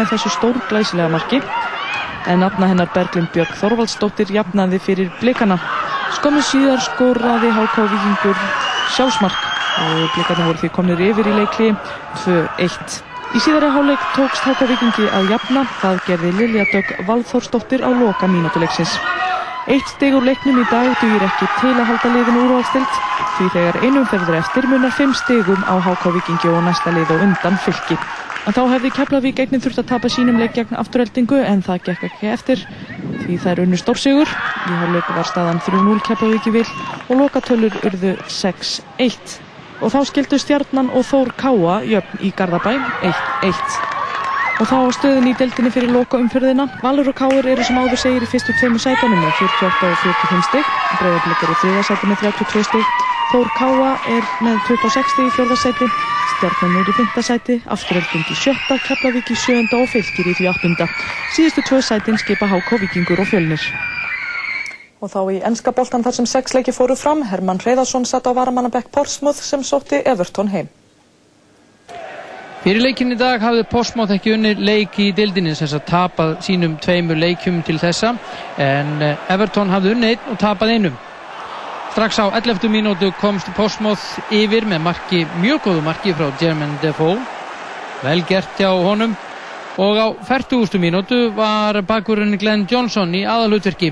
með þessu stórglæsilega marki en nafna hennar Berglind Björg Þorvaldsdóttir jafnaði fyrir blikana. Skömmu síðar skoraði Háká Vikingur sjálfsmark og blikarnir voru því komnir yfir í leikli 2-1. Í síðara háleik tókst Háká Vikingi að jafna, það gerði Lilja Dögg Valþórsdóttir á loka mínútuleiksins. Eitt steg úr leiknum í dag dugir ekki til að halda liðinu úrvalstilt því þegar einum ferður eftir munar fimm stegum á HK Vikingi og næsta lið og undan fylki. En þá hefði Keflavík eignin þurft að tapa sínum leik gegn afturheldingu en það gekk ekki eftir því það er unnu stórsigur. Í hálfleiku var staðan 3-0 Keflavíki vil og lokatölur urðu 6-1. Og þá skildu Stjarnan og Þór Káa jöfn í Garðabæ 1-1 og þá stöðin í deltinni fyrir loka umfyrðina. Valur og Káur eru sem áður segir í fyrstu tveimu sætunum með 48 og 45 stygg. Breiðarblik er í þriða sæti með 32 stygg. Þór Káa er með 26 stygg í fjörða sæti. Stjarnan er í fymta sæti. Afturölding í sjötta. Keflavík í sjönda og fylgir í því áttunda. Síðustu tvö sætin skipa HK Vikingur og Fjölnir. Og þá í ennska boltan þar sem sex leiki fóru fram. Herman Hreiðarsson satt á varamannabekk Porsmuth sem sótti Everton heim. Fyrir leikin í dag hafði Postmátt ekki unni leik í dildinni sem að tapað sínum tveimur leikjum til þessa en Everton hafði unni einn og tapað einum. Strax á 11. mínútu komst Postmátt yfir með marki, mjög góðu marki frá Jermaine Defoe. Vel gert hjá honum og á 40. mínútu var bakurinn Glenn Johnson í aðalutverki.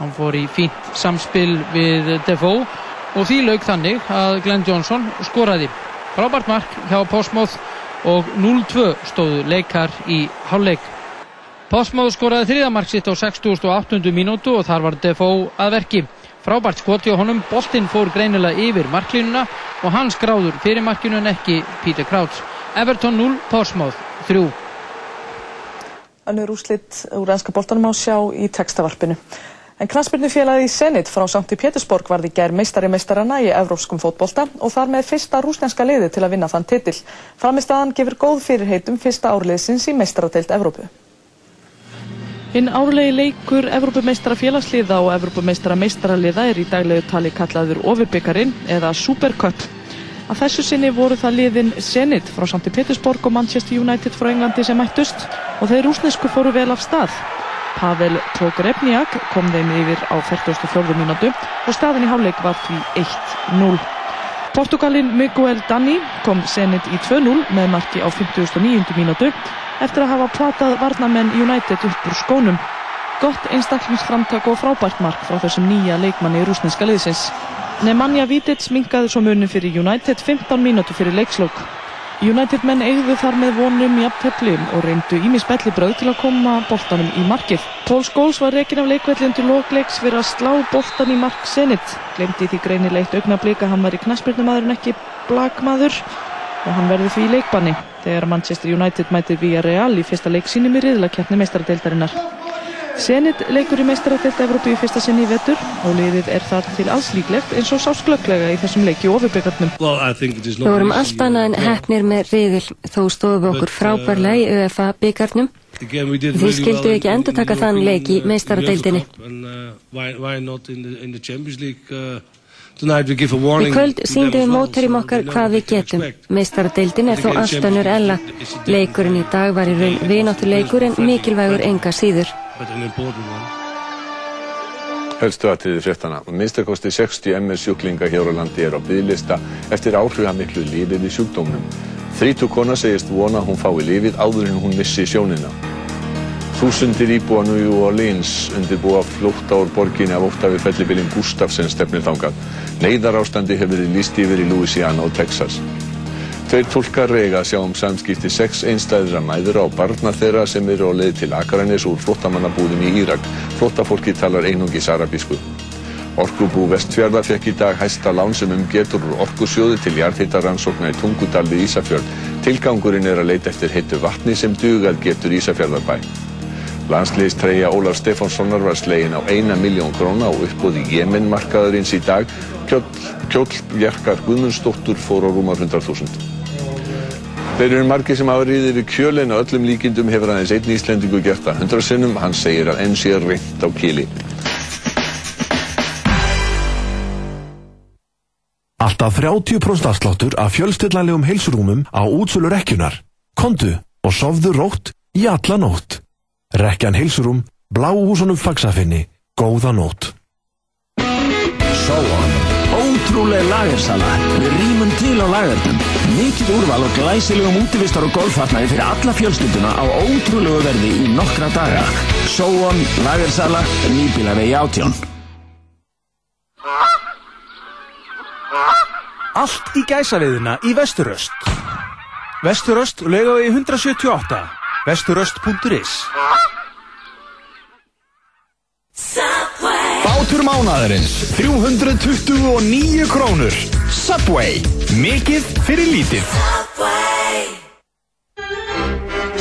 Hann fór í fínt samspil við Defoe og því lauk þannig að Glenn Johnson skoraði. Frábært mark hjá Postmátt og 0-2 stóðu leikar í hálfleik. Postmáður skoraði þriðamark sitt á 68. minútu og þar var Defoe að verki. Frábært skoti á honum, boltinn fór greinilega yfir marklínuna og hans gráður fyrir markinu en ekki Peter Crouch. Everton 0, Postmáð 3. Önnur úrslitt úr ennska boltanum á sjá í textavarpinu. En knastbyrnufélagið í Senit frá Sankti Pétursborg varði gær meistari meistarana í evrópskum fótbolta og þar með fyrsta rúsneska liði til að vinna þann titil. Framistaðan gefur góð fyrirheitum fyrsta árliðsins í meistarateilt Evrópu. Hinn árlegi leikur Evrópumeistara félagsliða og Evrópumeistara meistaraliða er í daglegu tali kallaður Overbyggarinn eða Supercup. Að þessu sinni voru það liðin Zenit frá Sankti Pétursborg og Manchester United frá Englandi sem mættust og þeir rúsnesku fóru vel af stað. Pavel Pogrebniak kom þeim yfir á 44. mínútu og staðin í háleik var því 1-0. Portugalin Miguel Dani kom senit í 2-0 með marki á 59. mínútu eftir að hafa platað varnamenn United upp úr skónum. Gott einstaklingsframtak og frábært mark frá þessum nýja leikmanni í rúsneska liðsins. Nemanja Vítids minkaði svo munin fyrir United 15 mínútu fyrir leikslokk. United menn eigðu þar með vonum jafntefli og reyndu ímis bellibröð til að koma boltanum í markið. Paul Scholes var rekin af leikvelli undir lokleiks fyrir að slá boltan í mark Zenit. Glemdi því greinilegt augnablika hann var í knaspirnumadur en ekki blagmaður og hann verði því í leikbanni þegar Manchester United mætir via Real í fyrsta leik sínum í riðlakjarni meistaradeildarinnar. Senit leikur í meistaratelt Evrópu í fyrsta sinni í vettur og liðið er þar til alls líklegt eins og sásklögglega í þessum leiki ofurbyggjarnum. Við vorum allt annað en hefnir með riðil þó stóðum við okkur frábærlega í ÖFA byggjarnum. Þið skildu ekki endur taka þann leik í meistaradeildinni. Í kvöld síndum við mótverjum okkar hvað við getum. Meistaradeildin er þó allt önnur ella. Leikurinn í dag var í raun vináttuleikur en mikilvægur enga síður. Helstu aðtriði fréttana. Minnstakosti 60 MS sjúklinga hér á landi er á bygglista eftir áhrifamiklu lífið í sjúkdómnum. Þrítu kona segist vona hún fái lífið áður en hún missi sjónina. Þúsundir íbúa New Orleans undirbúa flótta úr borginni af óttafi fellibilinn Gustafsson stefnir þangað. Neiðar ástandi hefur verið líst yfir í Louisiana og Texas. Tveir tólkar reyga sjá um samskipti sex einstæðra mæður á barna þeirra sem eru á leið til Akranis úr flottamannabúðum í Írak. Flottafólki talar einungis arabísku. Orkubú Vestfjörða fekk í dag hæsta lán sem umgetur úr orkusjóði til jarðhittaransókna í Tungudal við Ísafjörð. Tilgangurinn er að leita eftir heitu vatni sem dugað getur Ísafjörðarbæ. Landsliðstreyja Ólaf Stefánssonar var slegin á eina miljón króna og uppbúði Jemenmarkaðurins í dag. Kjóll, Bjarkar Guðmundsdóttur fór á rúmar 100.000. Þeir eru margir sem hafa riðið við kjölinn og öllum líkindum hefur aðeins einn íslendingu gert það. Hundra sinnum, hann segir að enn sé reynd á kili. Alltaf 30% afsláttur af fjölstillanlegum heilsurúmum á útsölu rekjunar. Kondu og sofðu rótt í alla nótt. Rekjan heilsurum, bláhúsunum fagsafinni, góða nótt. Sóon. Ótrúleg lagersala. Við rýmum til á lagertum. Mikið úrval og glæsilegum útivistar og golffatnaði fyrir alla fjölskylduna á ótrúlegu verði í nokkra daga. Sóon, lagersala, nýbílavegi átjón. Allt í gæsaviðina í Vesturöst. Vesturöst í 178. Vesturöst.is Bátur mánaðarins 329 krónur Subway Mikið fyrir lítið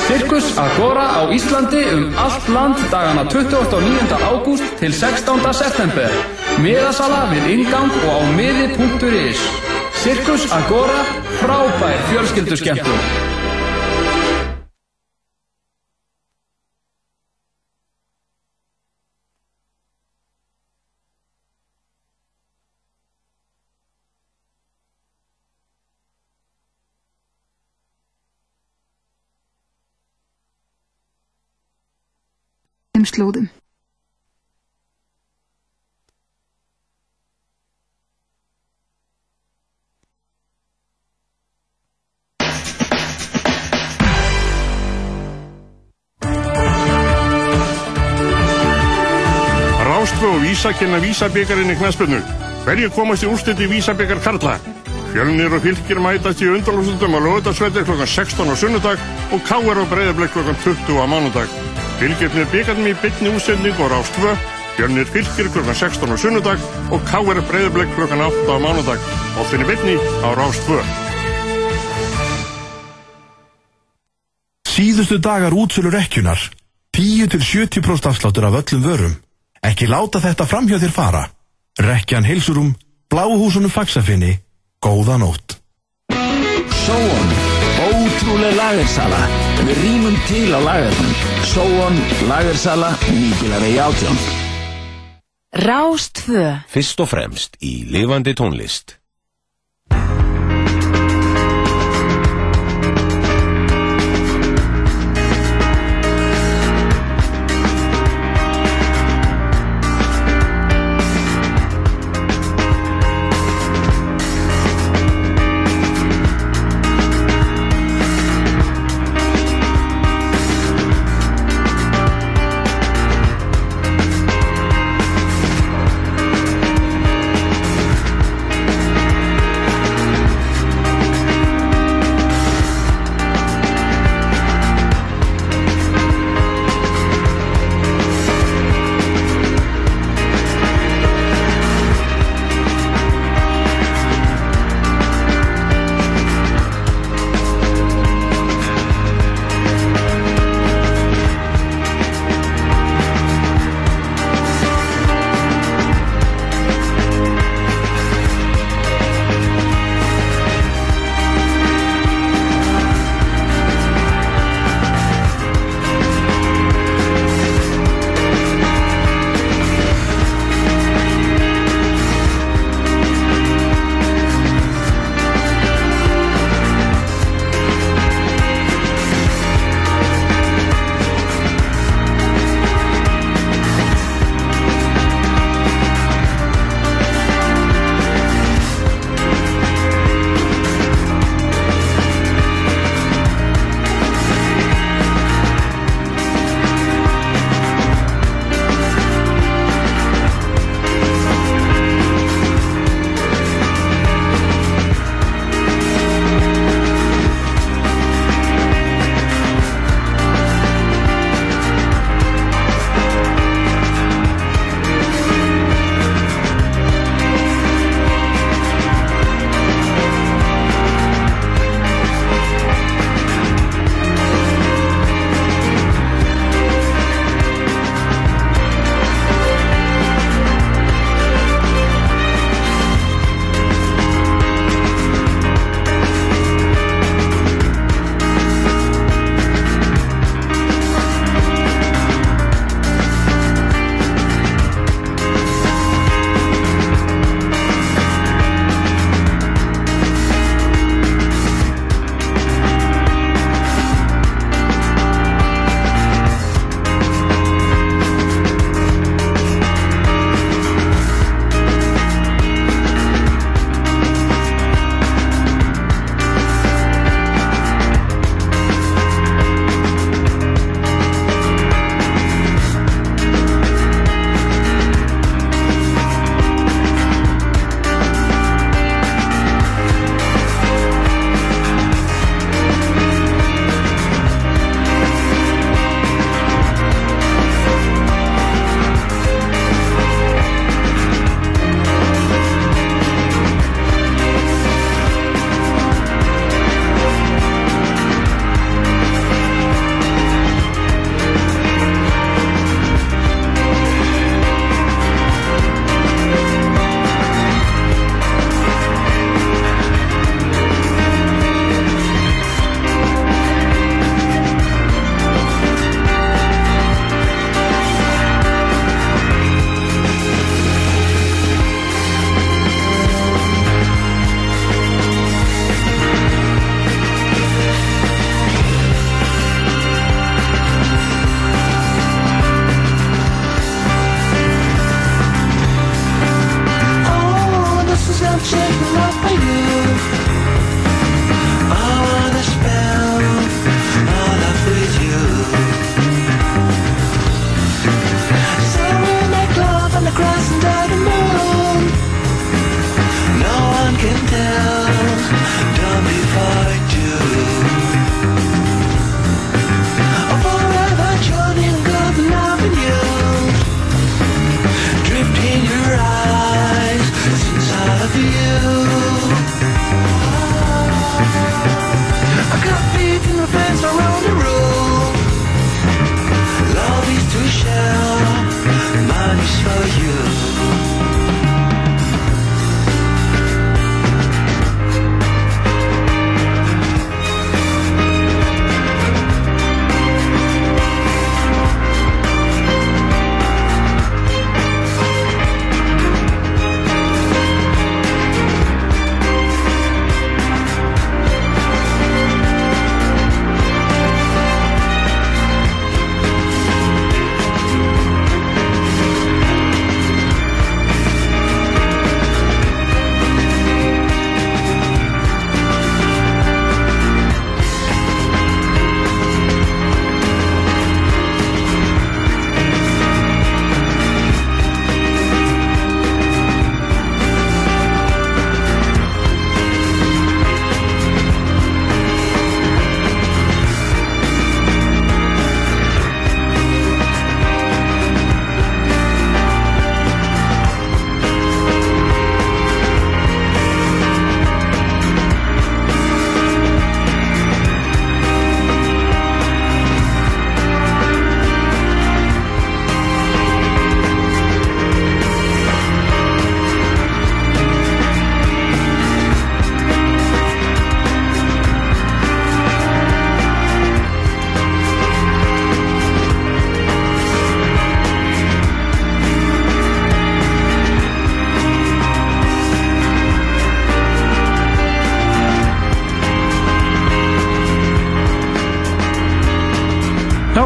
Sirkus Agora á Íslandi um allt land dagana 28. og 9. ágúst til 16. september. Miðasala við ingang og á miði.is. Sirkus Agora, frábær fjölskylduskemmtum. Þeim slóðum. Rástfö og Vísa kenna Vísabyggarinn í knæspunnu. Hverju komast í úrstætti Vísabyggar Karla? Fjölnir og fylgir mætast í undarlúsundum á lögutarsvelli klokkan 16 á sunnudag og K.R. og Breiðablik klokkan 20 á mánudag. Fylgjirnir byggarnum í bytni útsending og Rástfö. Fjölnir fylgir klokkan 16 á sunnudag og K.R. Breiðablik klokkan 8 á mánudag. Óttinni bytni á Rástfö. Síðustu dagar útsölu rekkjunar. 10-70% afsláttur af öllum vörum. Ekki láta þetta framhjá þér fara. Rekkjan heilsurum, bláhúsunum fagsafinni, góða nótt. Sóon. Ótrúleg lagersala. Við rýmum til á lagertum. Sóon, lagersala, nýbílavegi átjón. Rástfö Fyrst og fremst í lifandi tónlist.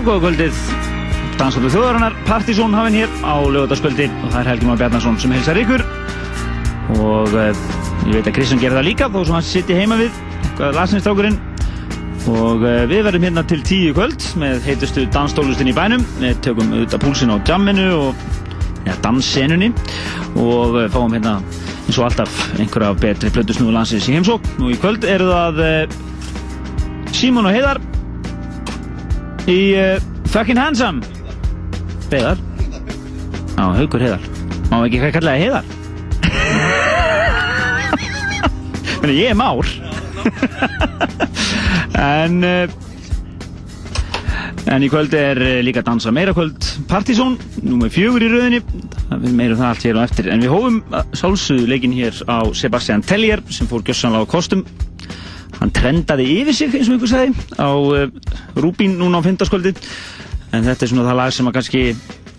Góða kvöldið Dansáttu þjóðarinnar, Partizón hafinn hér á lögutaskvöldi og það er Helgi Már Bjarnarsson sem heilsar ykkur. Og uh, ég veit að Kristján gerir það líka þó sem hann sitti heima við eitthvað lasnistrákurinn og uh, við verðum hérna til tíu kvöld með heitustu dansstólustinn í bænum. Við tökum auðvitað púlsinn á jamminu og ja, danssenunni. Og uh, fáum hérna eins og alltaf einhverja betri plötusnúðu landsins í heimsók og í kvöld eru það Símón og Heiðar í Fucking Handsome. Heiðar. Já, Haugur Heiðar. Má ekki hvað kallaði Heiðar? Menni, ég er Már. En uh, En í kvöld er líka dansa meira kvöld. Partizón, númið fjögur í rauninni Við meirum það allt hér og eftir. En við hófum sálsuðu leikin hér á Sebastian Tellier sem fór gjössanlega á kostum Hann trendaði yfir sig eins og einhver sagði á uh, Rúbín núna á fymtaskvöldi en þetta er svona það lag sem að kannski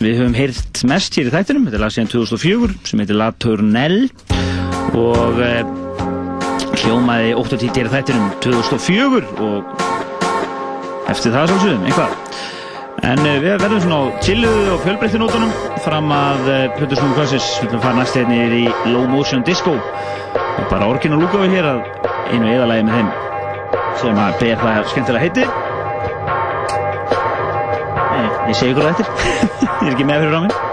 við höfum heyrt mest hér í þættinum. Þetta er lag síðan 2004 sem heitir La Tournelle. Og eh, hljómaði 8 títir í þættinum 2004 og eftir það svolsum, einhvað en eh, við verðum svona á chilluðu og fjölbreyttinótonum fram að eh, Plutusnúðu Klassis við ætlum að fara næst einnig í Low Motion Disco. Og bara orkin og lúka við hér að einu eðalagi með þeim sem að ber það skemmtilega heiti Ég segi ykkur það eftir. ég er ekki með fyrir á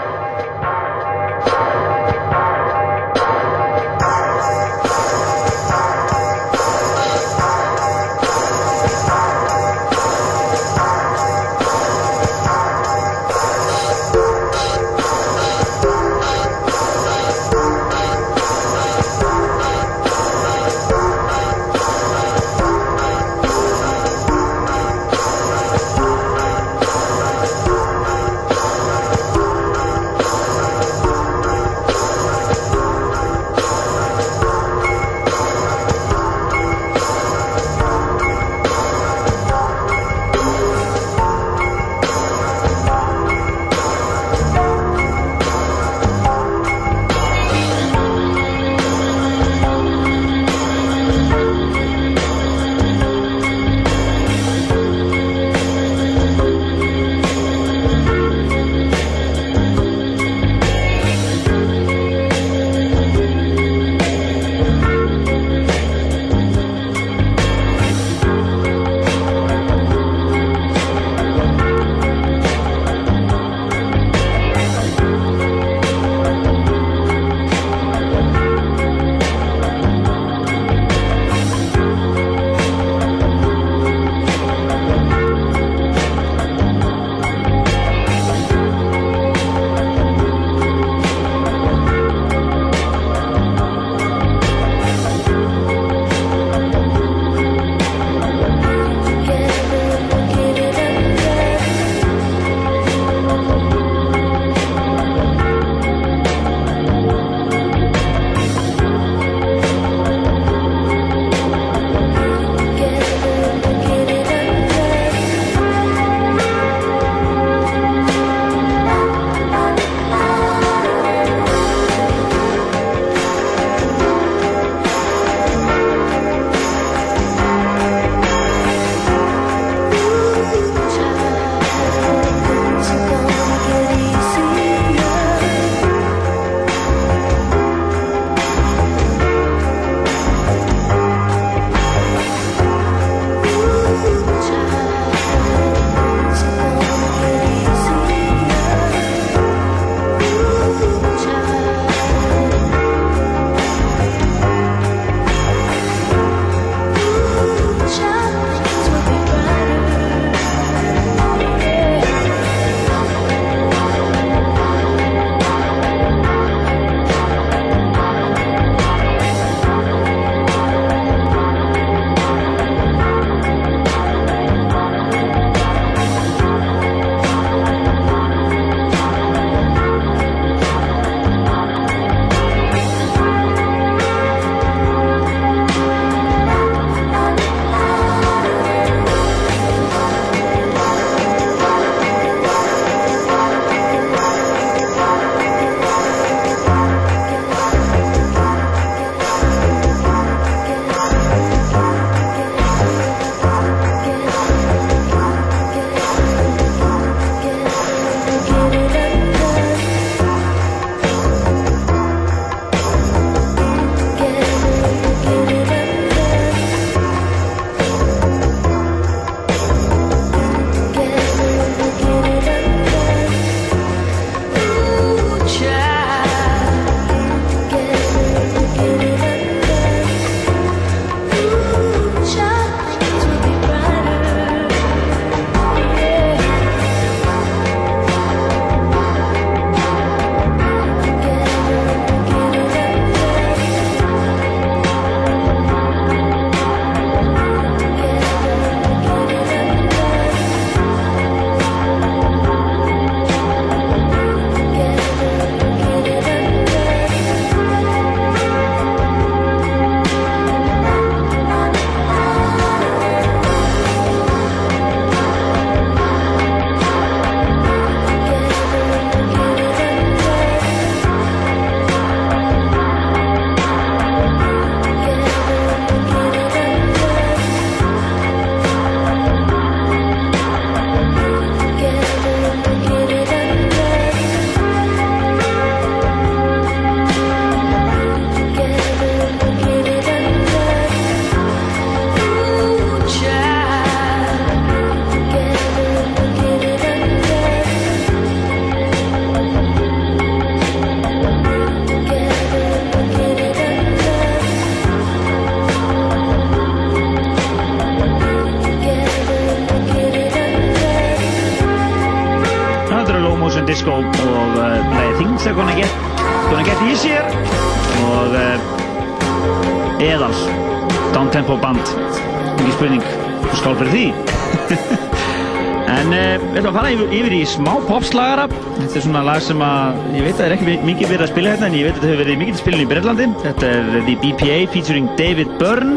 smá popslagara. Þetta er svona lag sem að, ég veit að það er ekki mikið verið að spila hérna en ég veit að þetta hefur verið mikið til spilinu í Breitlandi. Þetta er The BPA featuring David Byrne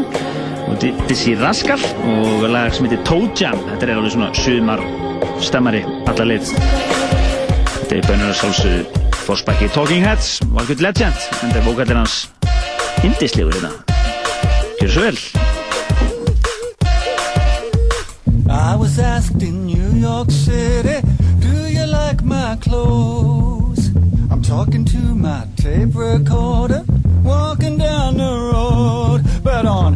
og Dizzy Rascal og lag sem heitir Toe Jam. Þetta er alveg svona sumar stemmari alla lit. David Byrne er að sjálfsögðu fórspækki Talking Heads, valgjörð legend, en þetta er vokalinn hans hindislegur þetta. Hérna. Gjör svo vel! I was asked in New York City my clothes. I'm talking to my tape recorder, walking down the road, but on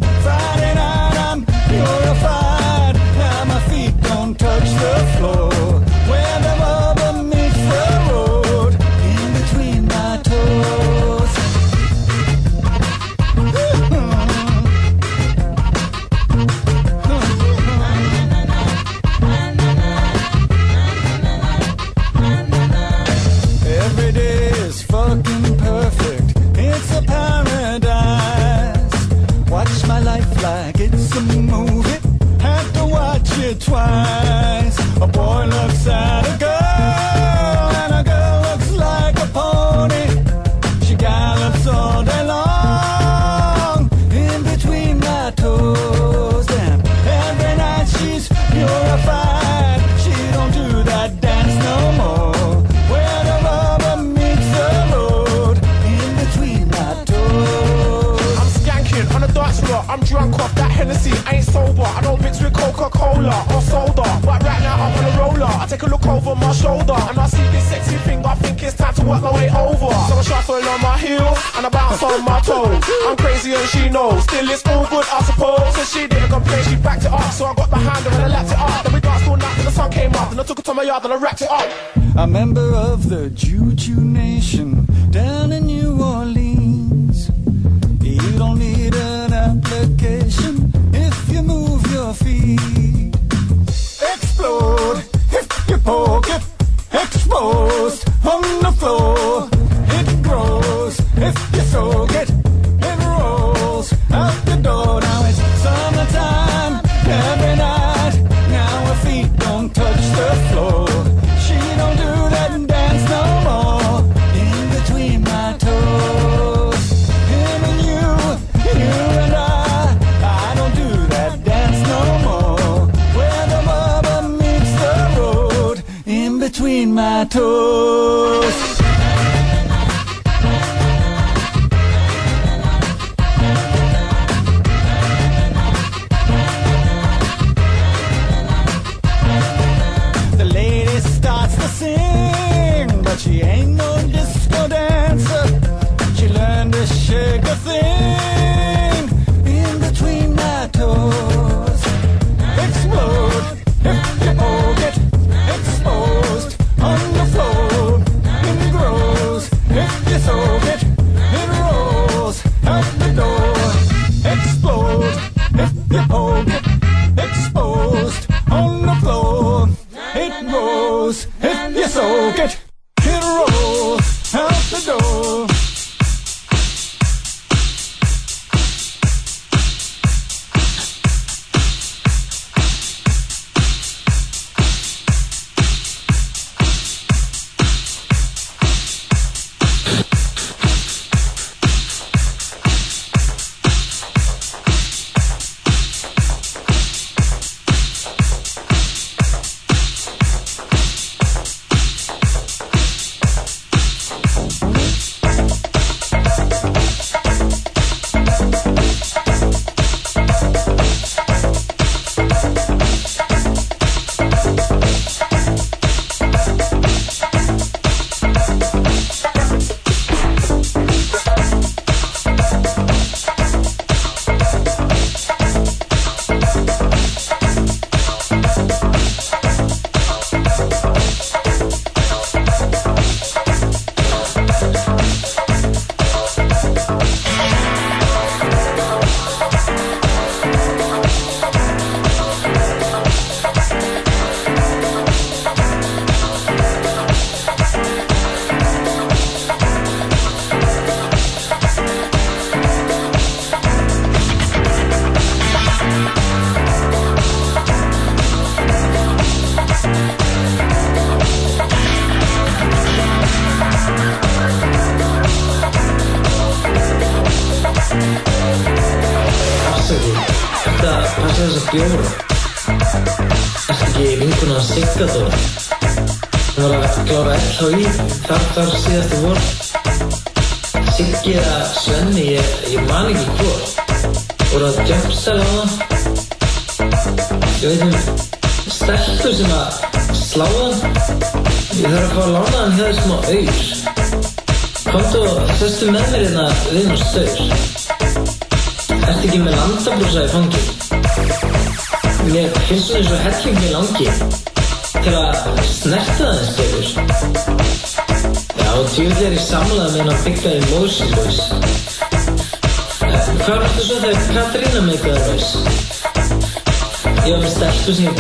to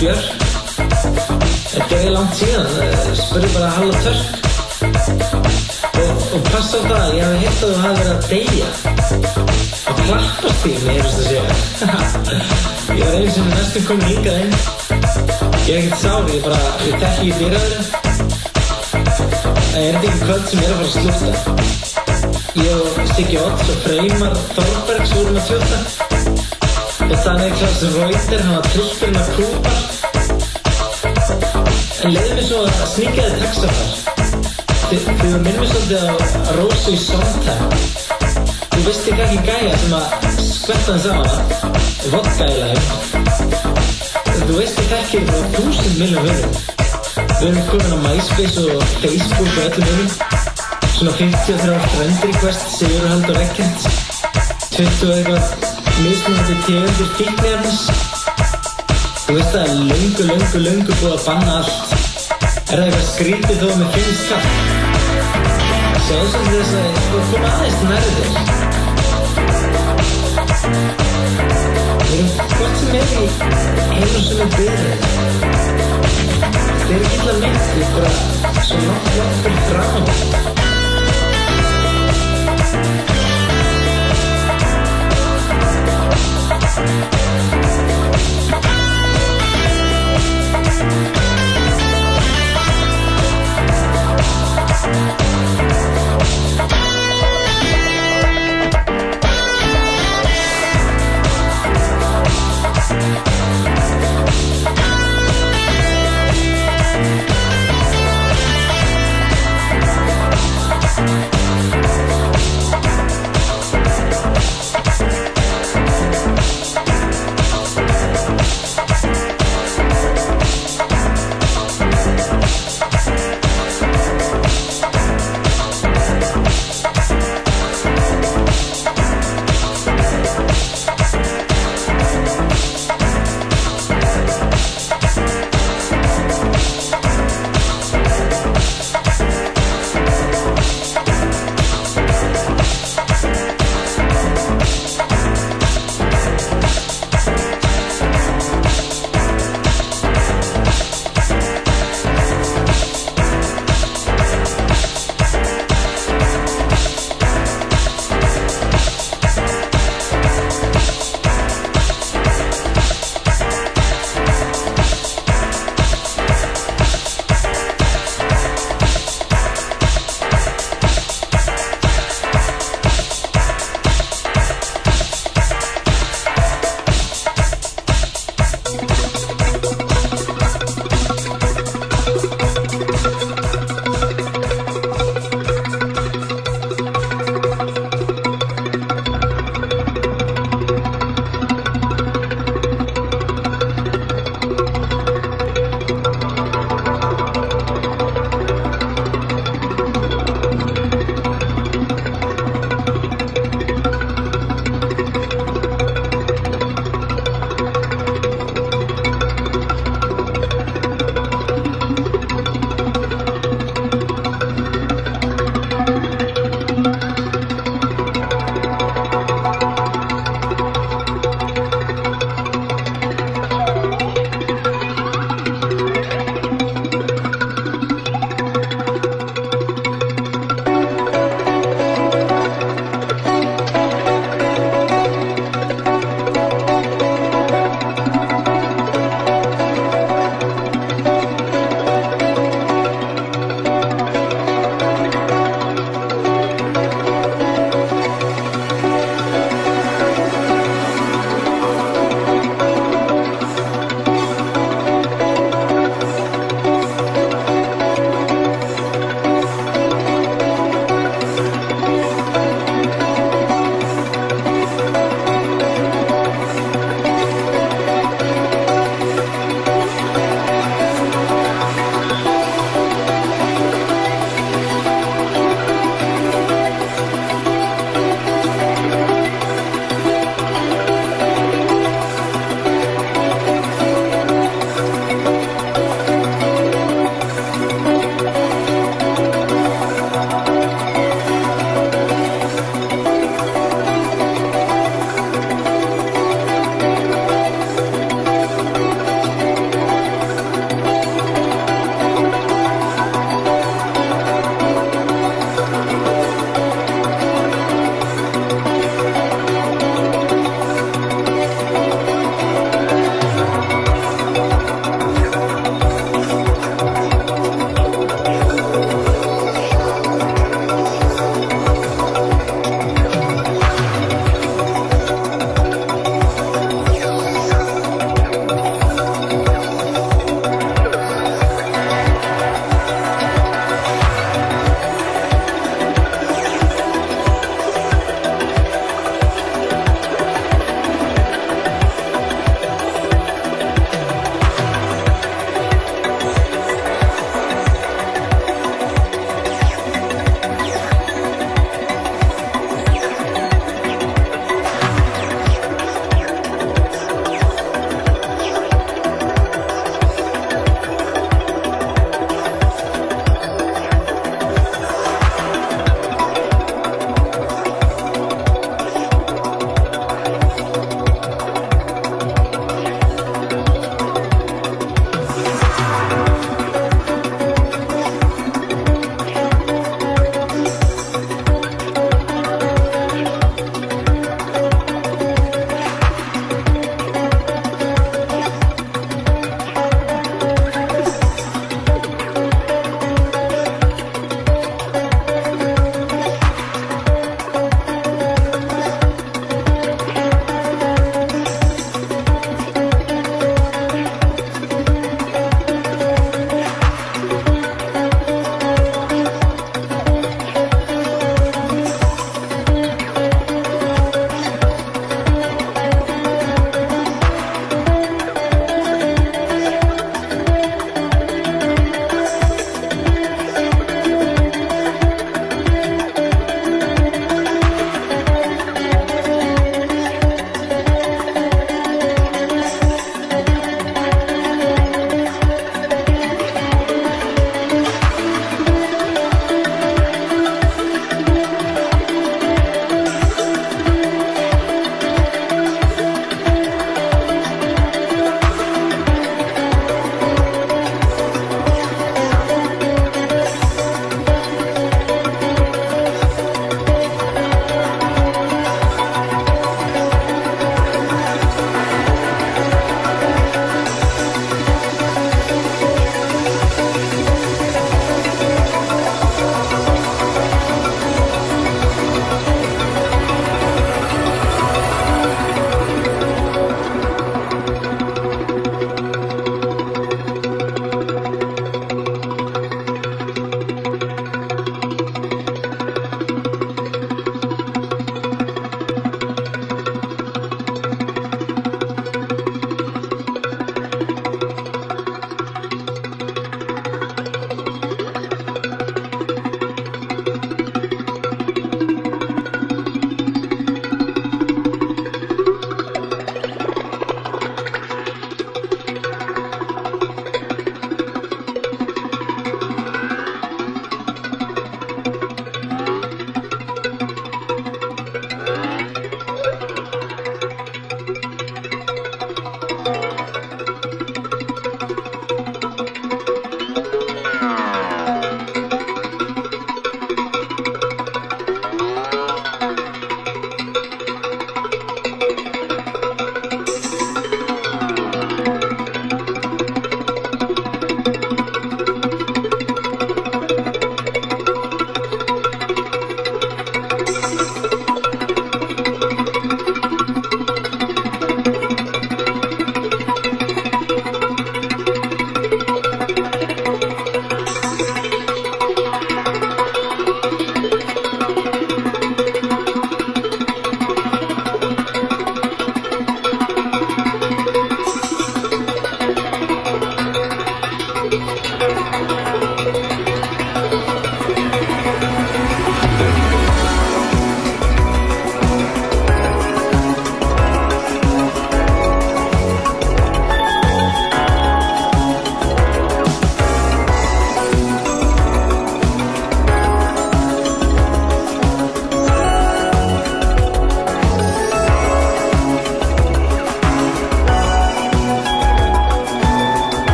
Björk. Þetta er langt síðan, eh, spurði bara Halla Törk. Og, og passa á það, ég hef hitt að þú hafi verið að deyja. Og klappast því, mér hefist að segja. ég var einu sem næstum komin hingað inn. Ég er ekkert sár, ég bara, ég tekki í dýraðurinn. Það er ekki kvöld sem ég er að fara að slúta. Ég og Siggi Odds og Freymar Þorbergs vorum að tjóta. Og þannig Klaus Reuter, hann var trillturinn að kúpar. En leiði mér svo að sníka þið textafar. Þið voru minnum svolítið á Rósu í Sondheim. Þú veist ekki ekki gæja sem að skvetta hans á hana. Vodka í lagum. Þú veist ekki ekki frá þúsund miljón vinnum. Við erum komin á MySpace og Facebook og öllum vinnum. Svona 53 friend request, Sigurhald og Rekkent. 20 og eitthvað mismunandi tegundir fíknefnis. Þú veist það er löngu, löngu, löngu búið að banna allt. Er það eitthvað skrítið þó mér finnst kall? Sjáðu sem þess að þú koma aðeins nærri þér. Við erum hvort sem er í einu sem er byrðið. Það er ekki illa mitt, er bara svo langt langt fyrir We'll oh, oh, oh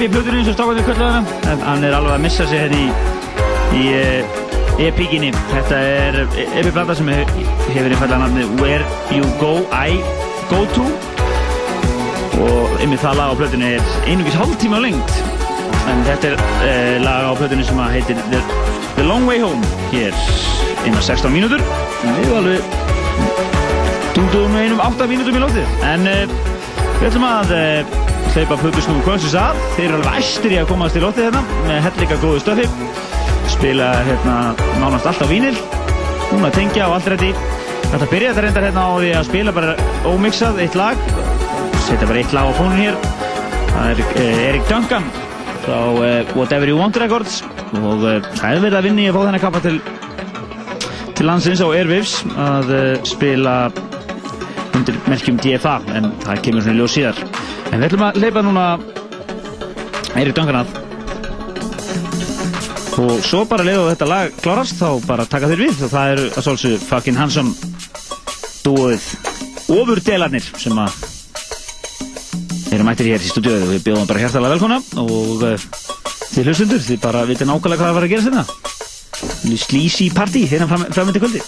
ofur epi-plöturinn sem stáðum við kölluðum en hann er alveg að missa sig hérna í, í uh, epíkinni. Þetta er epi-plata sem hefur einfallega nafnið Where You Go I Go To. Og yfir það lag á plötunni er einungis hálftíma á lengt en þetta er uh, lag á plötunni sem heitir The, The Long Way Home. Hér innan 16 mínútur. Við alveg dundum einum 8 mínútum í lótið en uh, við ætlum að uh, hleypa plötusnúðu kvöldsins að þeir eru alveg æstir í að komast í lótið hérna með helleika góðu stöfi. Spila hérna nánast allt á vínil. Hún að tengja og allt rétti þetta byrjaði þetta reyndar hérna á því að spila bara ómixað eitt lag. Setja bara eitt lag á fónun hér. Það er uh, Erik Duncan frá uh, Whatever You Want Records. Og uh, það er verið að vinni að fá þennan kappa til til landsins á Airwaves að uh, spila undir merkjum DFA en það kemur svona í ljós síðar en við ætlum að leipa núna Erik Duncan að og svo bara leiðu þetta lag klárast þá bara taka þér við. Og það eru að svolsug fucking handsome dúoðið ofurdelarnir sem að eru mættir hér í stúdíu og við bjóðum bara hjertalega velkona og uh, þið hlustundur, þið bara viti nákvæmlega hvað það var að gera þetta slísi partí hérna fram, framöndi kvöldi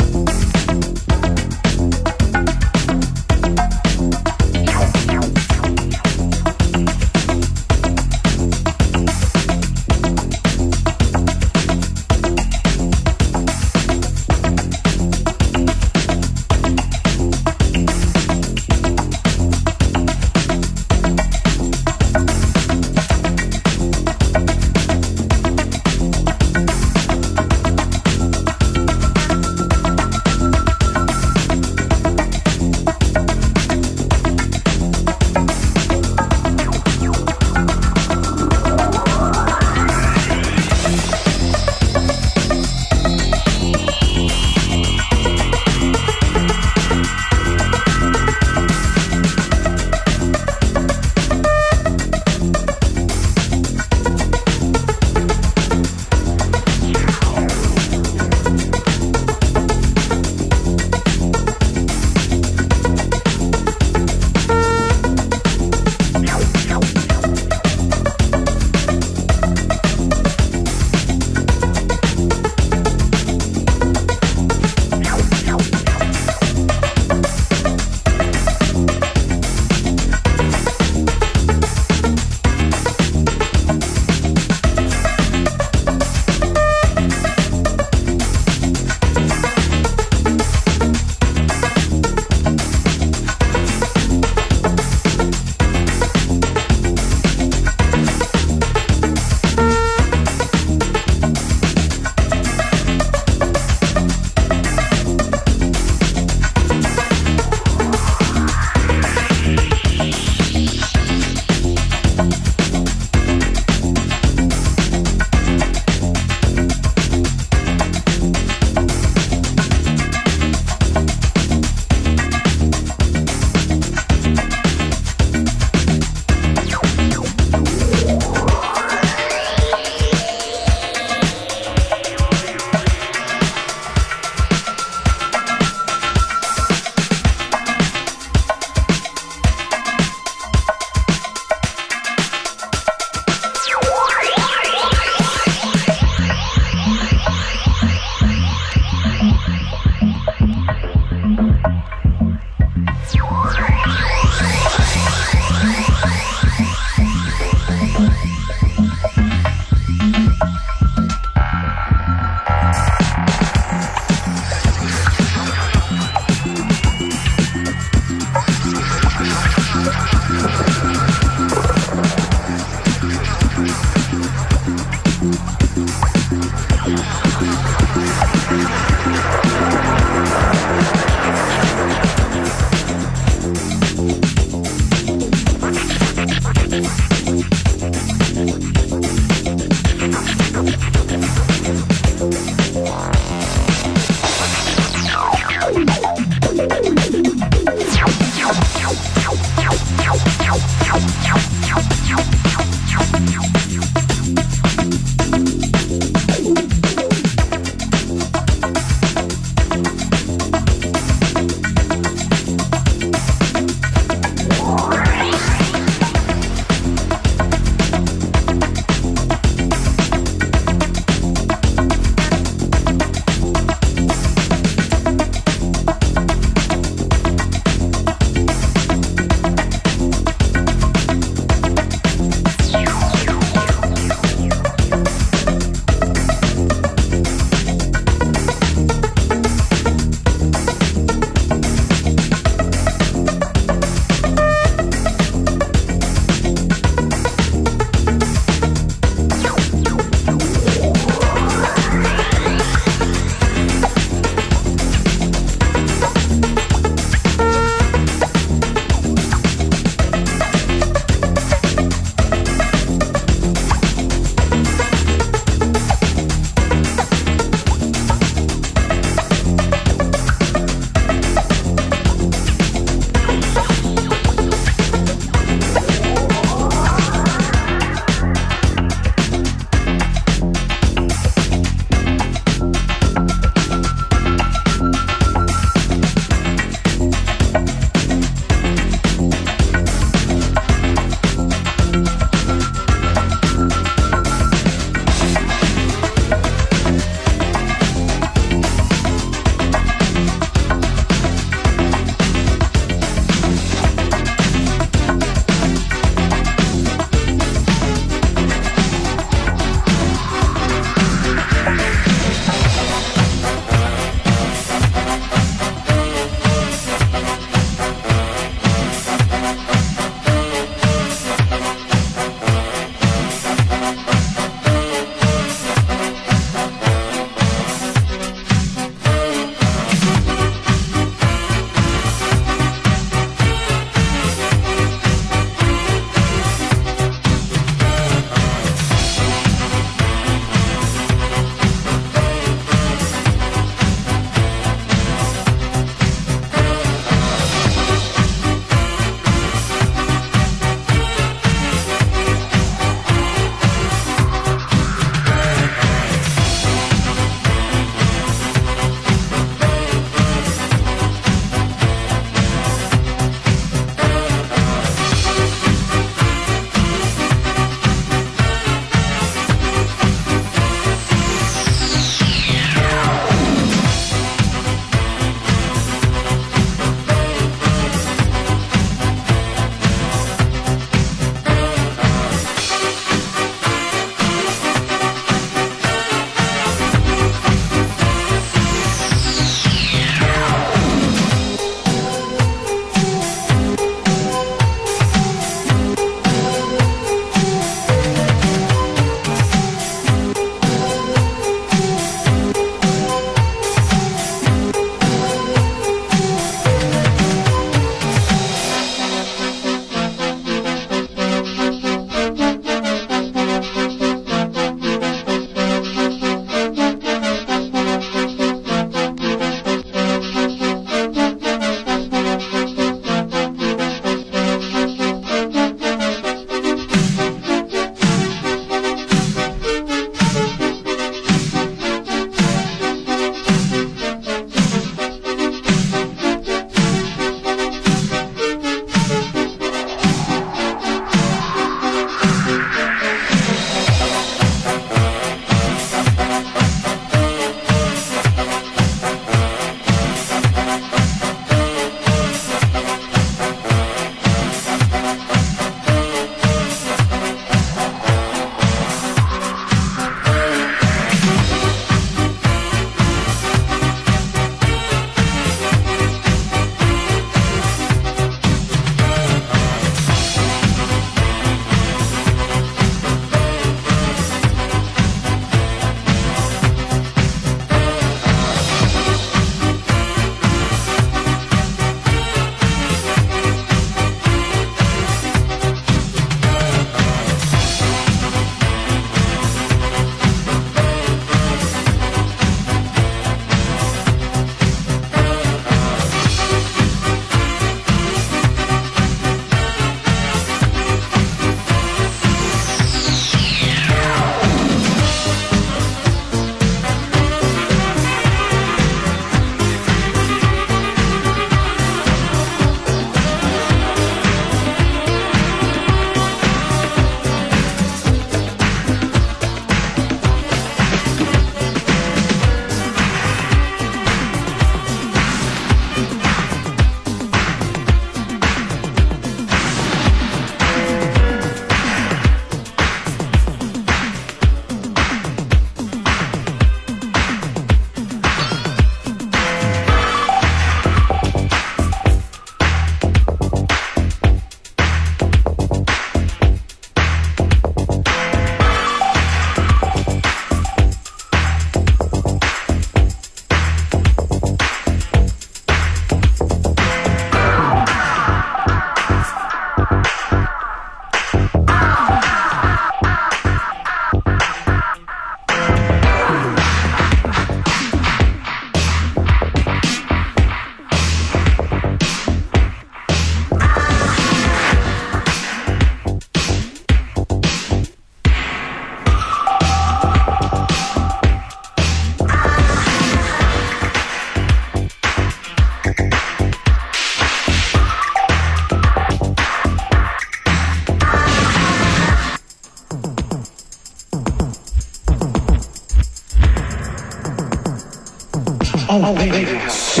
Alveiras.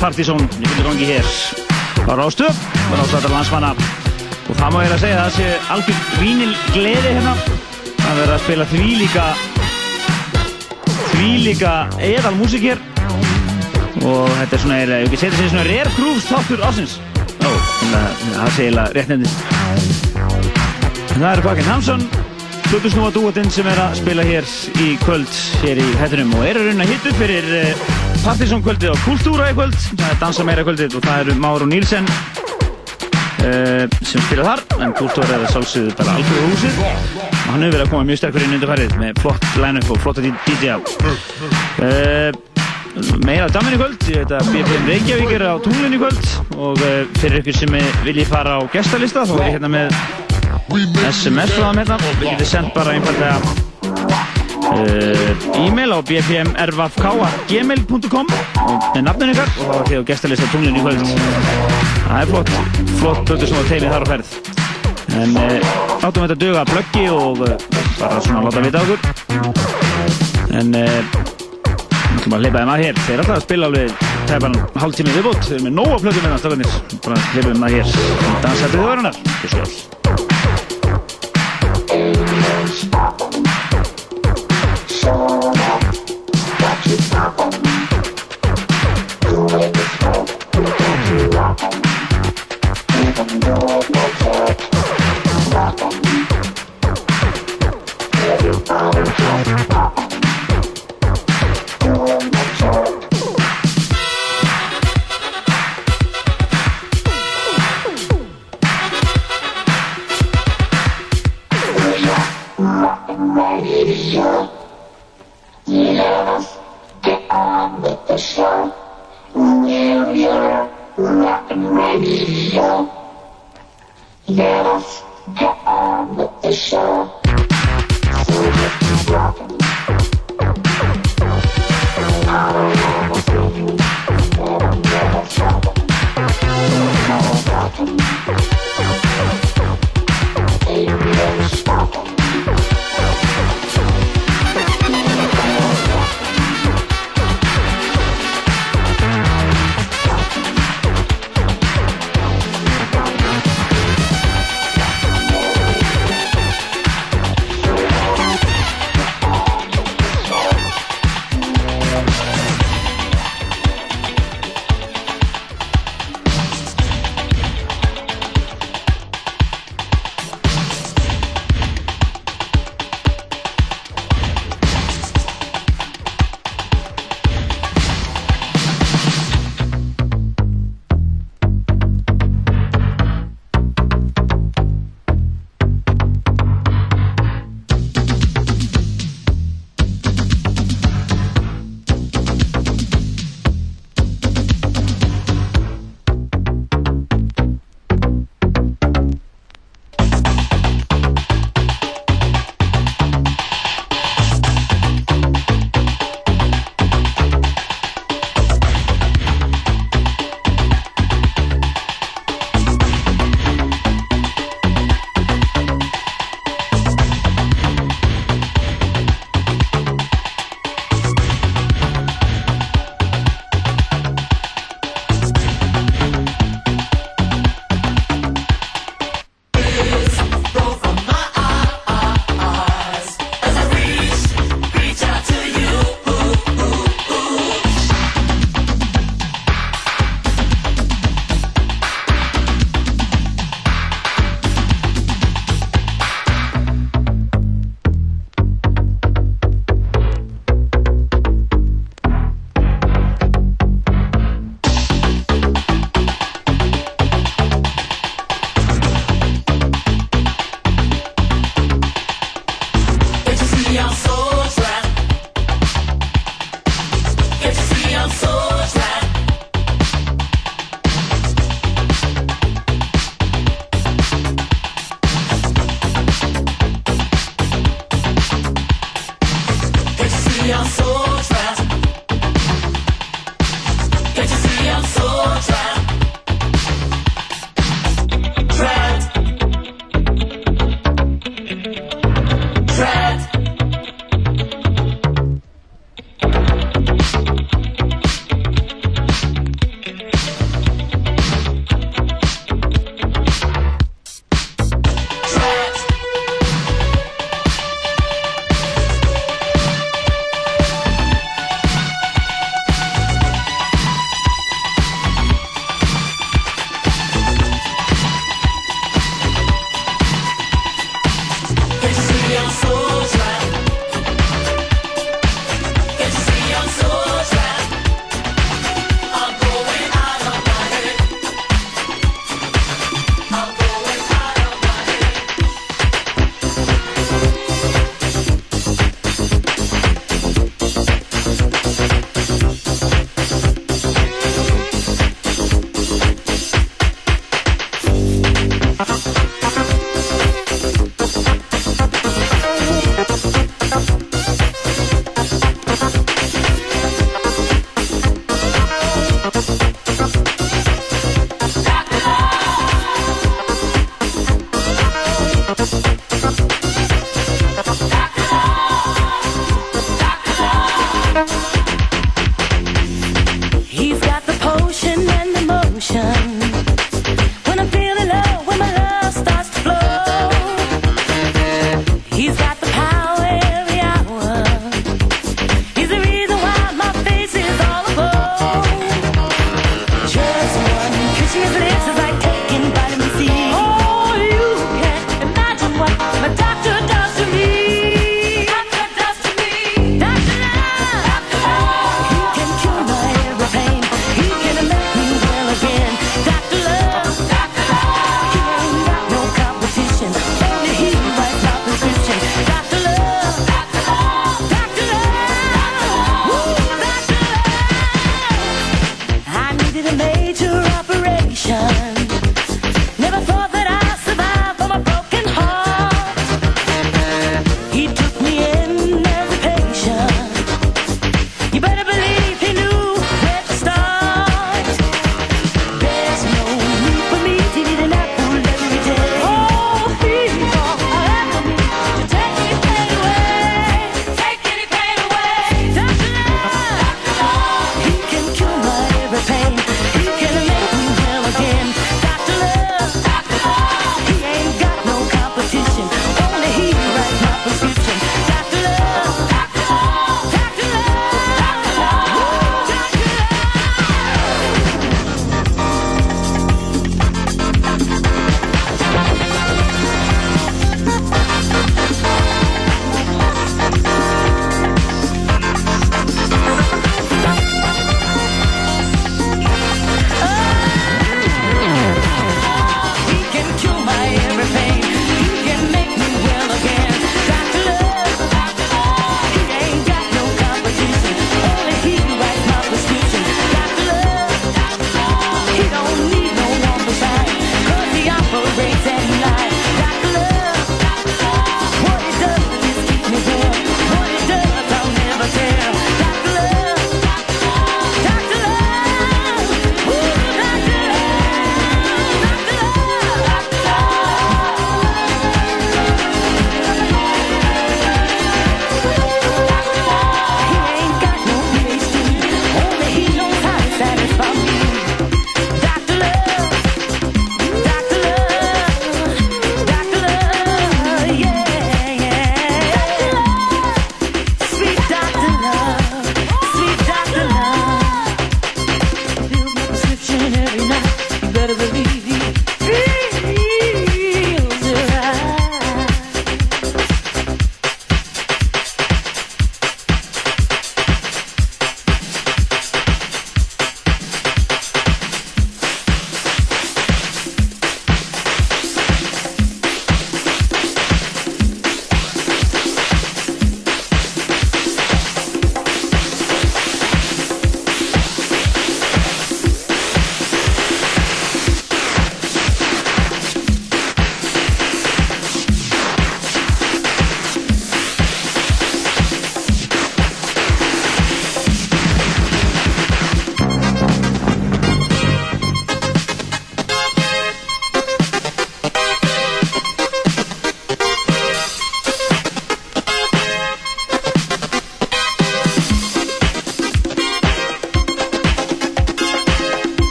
Partizón í fullu gangi hér. Á Rástöð og Rástöðar landsmanna. Og það má ég að segja að það sé algjör vínil gleði hérna. Að vera að spila þvílíka þvílíka eðal músík hér. Og þetta er svona, ég ekki setja sér svona rare grooves þáttur ásins Ó, það sé eiginlega rétt nefndið Það eru Bakken Hamsson Plutusnúa dúatinn sem er að spila hér í kvöld hér í hættunum og eru raun að hitta upp fyrir uh, Partiðsson kvöldið og Kultúra í kvöld. Það er Dansa meira kvöldið og það eru Máru Nílsen uh, sem spila þar en Kultúra er að sálsögðu bara algjörðu húsið. Og hann hefur verið að koma mjög sterkur inn undir færið með flott line-up og flotta DJ á. Uh, meira Damin í kvöld ég veit að BPM Reykjavík er á tunglinn í kvöld og uh, fyrir ykkur sem vilji fara á gestalista þá er ég hérna með SMS frá það með það við getum sendt bara einfallega e-mail á bpmrvfk.gmail.com og með nafninu ykkar og þá er þið á gestalista tunglinn í kvöld. Það er flott flott plötu sem á teilin þar á ferð. En uh, áttum við þetta að duga plöggi og uh, bara svona láta vita okkur. En við að hleypa þeim að hér. Þeir er alltaf að spila alveg tæpan hálftími viðbútt þeir eru með nóga plöggi með það bara hleypa þeim að hér. Dansættið þjóðarinnar Gjör Thank you.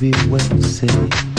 baby, what you say?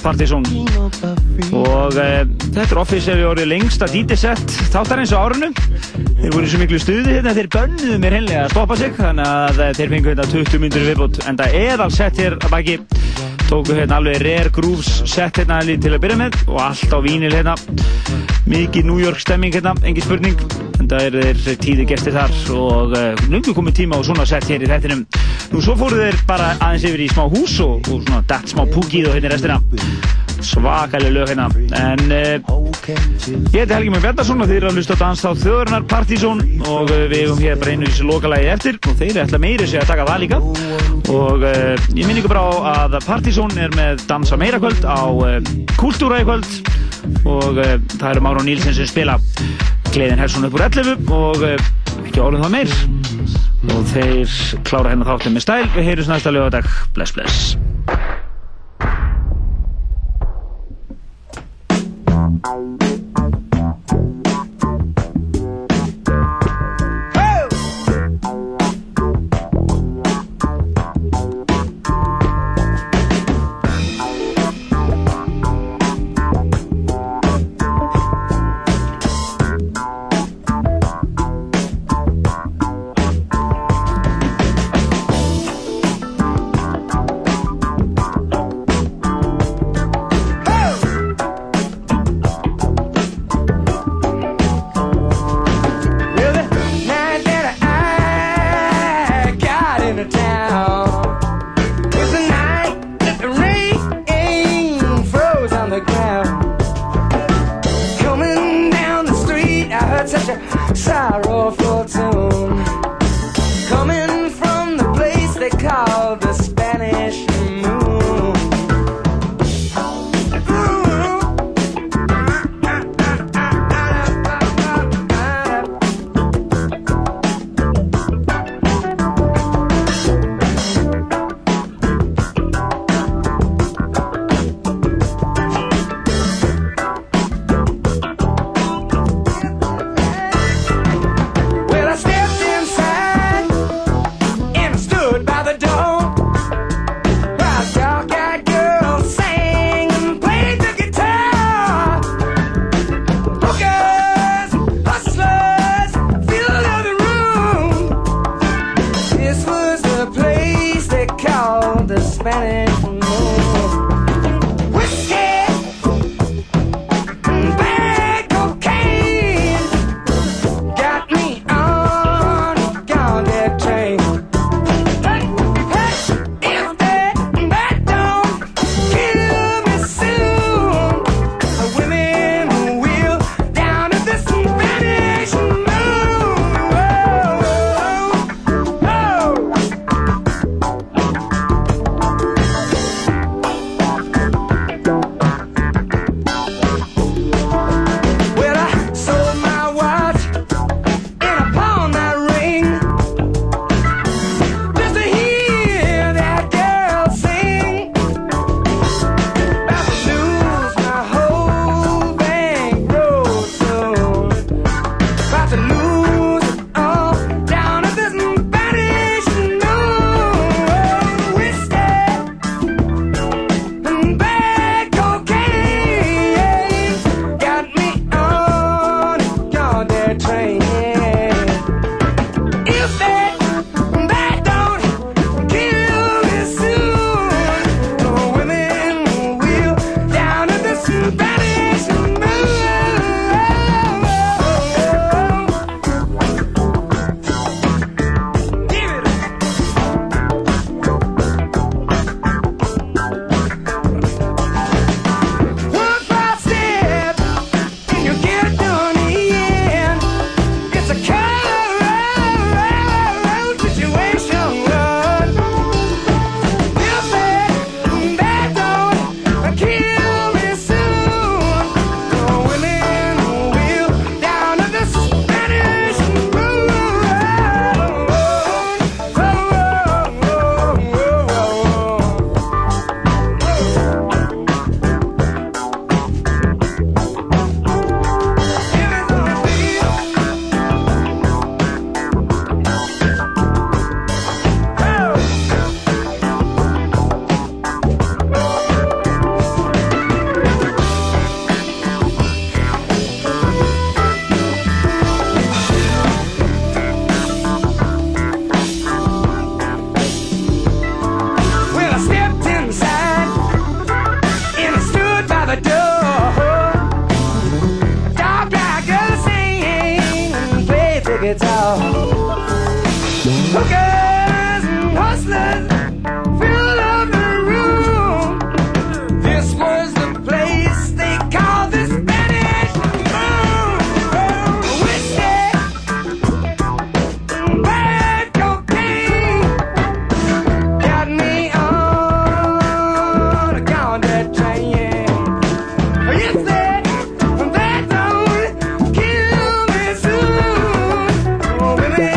Þjóðurinnar Partizón og e, þetta er offisíali orðið lengsta DJ-sett þáttarins á árinu. Þeir voru svo miklu stuði hérna þeir bönnuðu mér hennilega að stoppa sig þannig að eh, þeir fengu hérna 20 myndur viðbútt en það alls sett hér að baki. Tóku hérna alveg rare grooves sett hérna til að byrja með og allt á vínil hérna. Mikið New York stemming hérna, engin spurning en það er þeir tíði gestir þar og uh, lungu komið tíma og svona sett hér í þettinum nú svo fóru þeir bara aðeins yfir í smá hús og, og svona dætt smá púkið og hérna restina. Svakalega lög hérna. En uh, ég heiti Helgi Mjög Bjarnarsson og þeir eru að hlusta á dans á þjóðurnar Partizón. Og uh, við hefum hér bara einu í þessu lokalagi eftir. Og þeir ætla meiri sig að taka það líka. Og uh, ég minn ykkur bara á að Partizón er með dansa meira kvöld á Kultúra í kvöld. Og það eru Máru Nílsen sem spila. Gleðin Hersson upp úr 11 og ekki orðum það meir þeir klára hérna þáttum með stæl. Við heyrjum næsta lögadag, bless bless